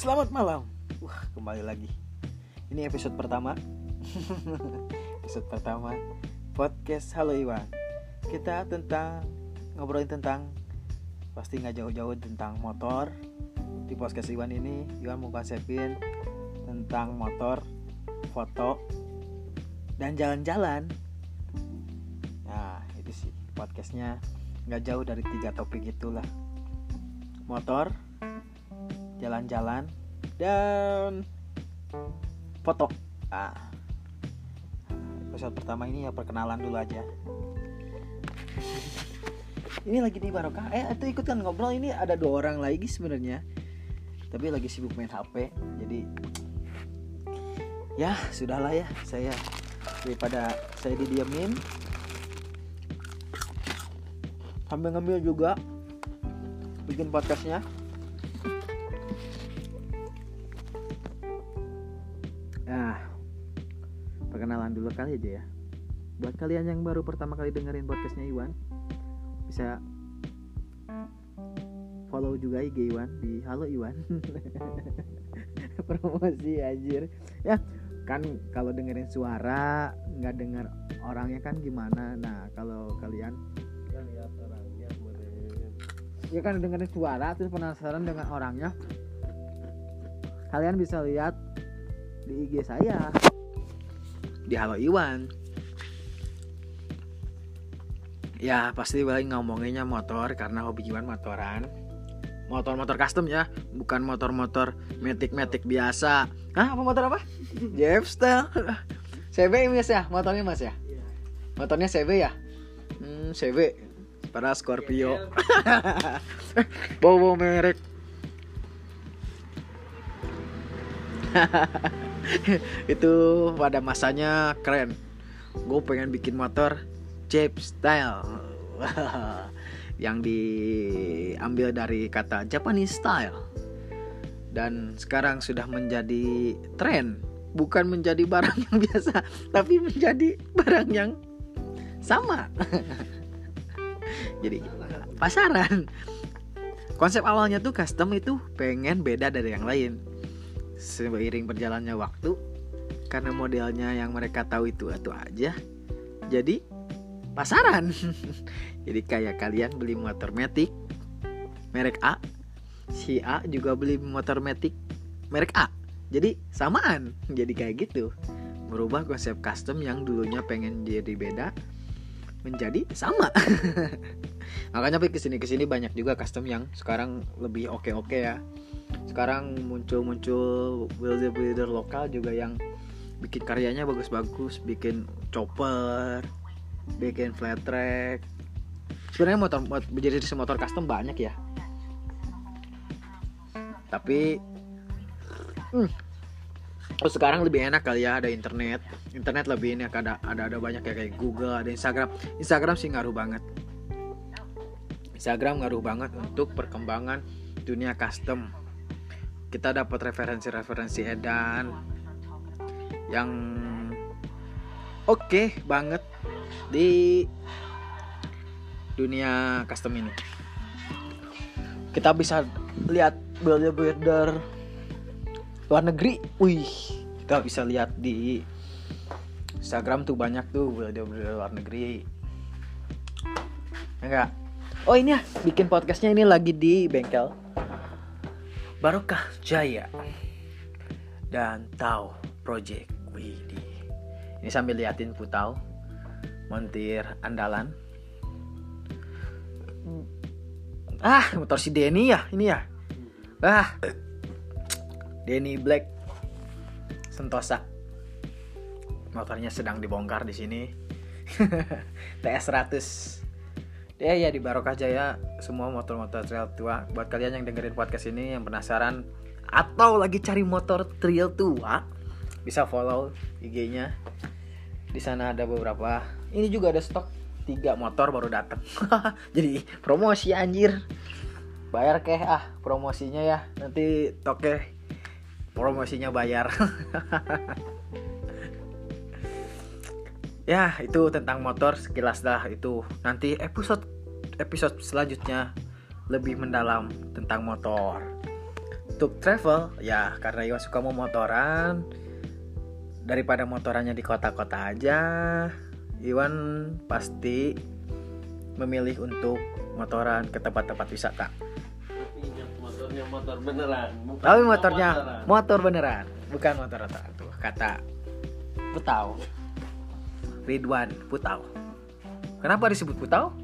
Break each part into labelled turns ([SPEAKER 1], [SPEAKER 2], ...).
[SPEAKER 1] Selamat malam. Wah, kembali lagi. Ini episode pertama. episode pertama podcast Halo Iwan. Kita tentang ngobrolin tentang pasti nggak jauh-jauh tentang motor. Di podcast Iwan ini Iwan mau konsepin tentang motor, foto, dan jalan-jalan. Nah, itu sih podcastnya nggak jauh dari tiga topik itulah. Motor, jalan-jalan dan foto. Ah. Episode pertama ini ya perkenalan dulu aja. Ini lagi di barokah. Eh itu ikut kan ngobrol. Ini ada dua orang lagi sebenarnya. Tapi lagi sibuk main HP jadi ya sudahlah ya. Saya daripada saya didiamin sambil ngambil juga bikin podcastnya Nah, perkenalan dulu kali aja ya. Buat kalian yang baru pertama kali dengerin podcastnya Iwan, bisa follow juga IG Iwan di Halo Iwan. Promosi anjir. Ya, kan kalau dengerin suara nggak denger orangnya kan gimana. Nah, kalau kalian
[SPEAKER 2] ya lihat orangnya meren
[SPEAKER 1] ya kan dengerin suara terus penasaran dengan orangnya kalian bisa lihat di IG saya. Di Halo Iwan. Ya pasti balik ngomonginnya motor karena hobi Iwan motoran. Motor-motor custom ya bukan motor-motor metik-metik biasa. Hah apa motor apa? Jeff Style CB mas ya motornya mas ya?
[SPEAKER 2] Iya.
[SPEAKER 1] motornya CB ya? Hmm, CB para Scorpio. Bawa merek itu pada masanya keren. Gue pengen bikin motor Jeep style. Yang diambil dari kata Japanese style. Dan sekarang sudah menjadi tren. Bukan menjadi barang yang biasa tapi menjadi barang yang sama. Jadi pasaran. Konsep awalnya tuh custom itu pengen beda dari yang lain seiring berjalannya waktu karena modelnya yang mereka tahu itu itu aja jadi pasaran. Jadi kayak kalian beli motor metik merek A si A juga beli motor metik merek A. Jadi samaan jadi kayak gitu. Merubah konsep custom yang dulunya pengen jadi beda menjadi sama. Makanya Pi, ke sini ke sini banyak juga custom yang sekarang lebih oke oke ya. Sekarang muncul muncul builder builder lokal juga yang bikin karyanya bagus bagus bikin chopper bikin flat track sebenarnya motor mot- menjadi motor custom banyak ya. Tapi hmm, oh, sekarang lebih enak kali ya ada internet. Internet lebih enak ada ada ada banyak ya kayak Google ada Instagram. Instagram sih ngaruh banget. Instagram ngaruh banget untuk perkembangan dunia custom. Kita dapat referensi-referensi edan yang oke banget di dunia custom ini. Kita bisa lihat builder-builder luar negeri? Wih kita bisa lihat di Instagram tuh banyak tuh builder-builder luar negeri. Ya enggak oh ini ya bikin podcastnya ini lagi di bengkel. Barokah Jaya dan Tau Project Widih ini sambil liatin Putau montir andalan. Ah motor si Denny ya ini ya. Ah Denny Black Sentosa. Motornya sedang dibongkar di sini. TS 100 ya ya di Barokah Jaya semua motor-motor trail tua. Buat kalian yang dengerin podcast ini yang penasaran atau lagi cari motor trail tua bisa follow IG-nya di sana ada beberapa. Ini juga ada stok tiga motor baru datang. Jadi promosi anjir. Bayar keh ah promosinya ya. Nanti toke promosinya bayar. Ya itu tentang motor sekilas dah itu. Nanti episode episode selanjutnya lebih mendalam tentang motor. Untuk travel ya karena Iwan suka mau motoran daripada motorannya di kota-kota aja Iwan pasti memilih untuk motoran ke tempat-tempat wisata
[SPEAKER 2] motor beneran. bukan
[SPEAKER 1] tapi motornya
[SPEAKER 2] motoran.
[SPEAKER 1] motor beneran bukan motor otak. Tuh kata Putau. Ridwan Putau. Kenapa disebut Putau?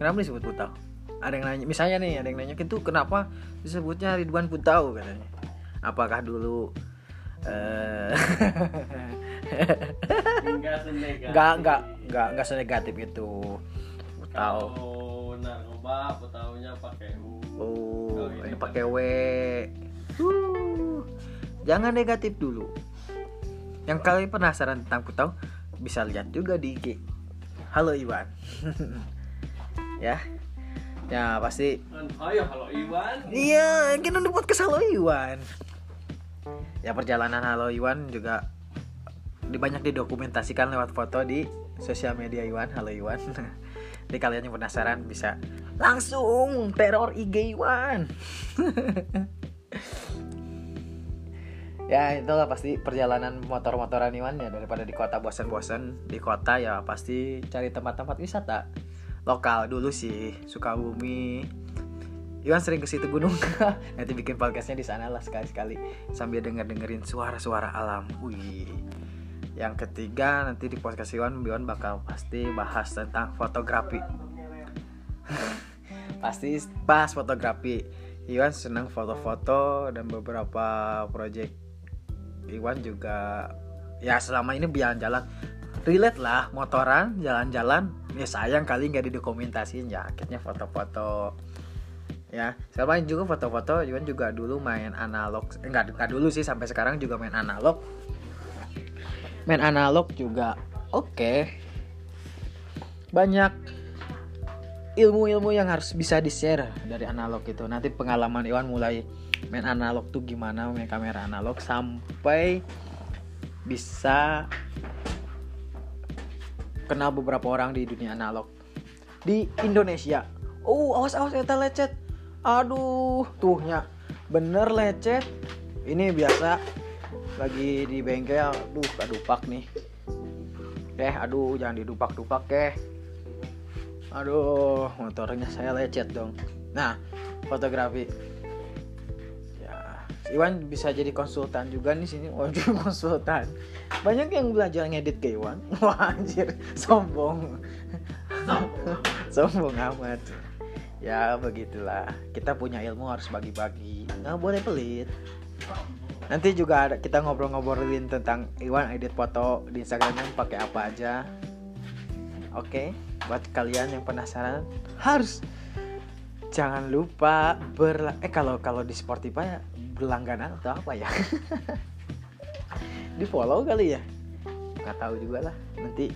[SPEAKER 1] Kenapa disebut Putau? Ada yang nanya misalnya nih ada yang nanya itu kenapa disebutnya Ridwan Putau? katanya. Apakah dulu eh
[SPEAKER 2] Enggak
[SPEAKER 1] nggak nggak nggak nggak senegatif itu. Putau
[SPEAKER 2] Kalau narkoba, petaunya pakai U.
[SPEAKER 1] Oh,
[SPEAKER 2] Oh,
[SPEAKER 1] ini pakai W. Huh. Jangan negatif dulu. Yang kalian penasaran tentang Putau bisa lihat juga di IG. Halo Iwan. ya. Ya pasti
[SPEAKER 2] Kan, ayo halo Iwan.
[SPEAKER 1] Iya, kita udah podcast Halo Iwan. Ya perjalanan Halo Iwan juga di banyak didokumentasikan lewat foto di sosial media Iwan Halo Iwan. Jadi kalian yang penasaran bisa langsung teror IG Iwan. ya itulah pasti perjalanan motor-motoran Iwan ya. Daripada di kota bosan-bosan di kota ya pasti cari tempat-tempat wisata. Lokal dulu sih Sukabumi. Iwan sering ke situ gunung. Nanti bikin podcastnya di sana lah sekali-sekali. Sambil denger dengerin suara-suara alam. Wih. Yang ketiga nanti di podcast Iwan Iwan bakal pasti bahas tentang fotografi pasti bahas fotografi. Iwan senang foto-foto dan beberapa project Iwan juga ya selama ini jalan-jalan. Relate lah motoran jalan-jalan. Ya sayang kali nggak didokumentasiin ya akhirnya foto-foto. Ya selama ini juga foto-foto Iwan juga dulu main analog. Eh, enggak, enggak dulu sih sampai sekarang juga main analog. Main analog juga oke. Banyak ilmu-ilmu yang harus bisa di share dari analog itu nanti pengalaman Iwan mulai main analog tuh gimana main kamera analog sampai bisa kenal beberapa orang di dunia analog. Di Indonesia. Oh awas awas kita lecet. Aduh tuhnya bener lecet. Ini biasa lagi di bengkel. Duh kedupak nih. Eh aduh jangan didupak-dupak keh aduh motornya saya lecet dong. Nah fotografi. Ya Iwan bisa jadi konsultan juga nih sini. Waduh konsultan. Banyak yang belajar ngedit ke Iwan. Wah anjir sombong. Sombong amat. Ya begitulah. Kita punya ilmu harus bagi-bagi. Nggak boleh pelit. Nanti juga ada kita ngobrol-ngobrolin tentang Iwan edit foto di Instagramnya pakai apa aja. Oke buat kalian yang penasaran harus jangan lupa ber eh kalau kalau di Spotify berlangganan atau apa ya? Di follow kali ya? Nggak tahu juga lah. Nanti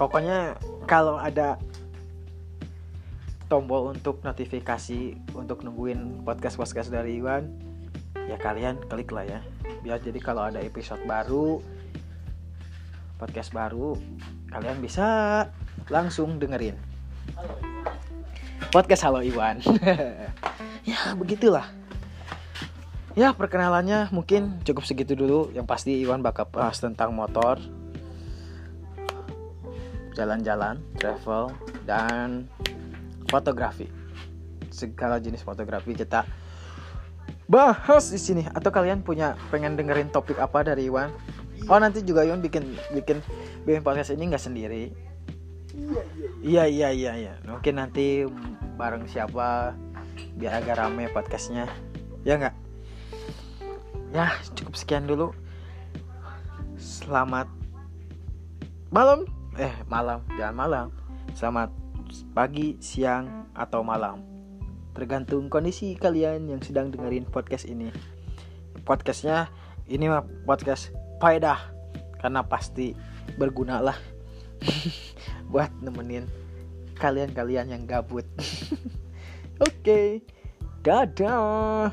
[SPEAKER 1] pokoknya kalau ada tombol untuk notifikasi untuk nungguin podcast podcast dari Iwan ya kalian klik lah ya. Biar jadi kalau ada episode baru podcast baru kalian bisa langsung dengerin. Podcast Halo Iwan. Ya begitulah. Ya perkenalannya mungkin cukup segitu dulu. Yang pasti Iwan bakal bahas tentang motor jalan-jalan travel dan fotografi. Segala jenis fotografi kita bahas di sini. Atau kalian punya pengen dengerin topik apa dari Iwan? Oh nanti juga Iwan bikin bikin bikin podcast ini nggak sendiri iya iya iya iya. Mungkin nanti bareng siapa biar agak rame podcastnya. Ya nggak? Ya cukup sekian dulu. Selamat malam. Eh malam. Jangan malam. Selamat pagi siang atau malam. Tergantung kondisi kalian yang sedang dengerin podcast ini. Podcastnya ini mah podcast faedah. Karena pasti berguna lah buat nemenin kalian-kalian yang gabut. Oke dadah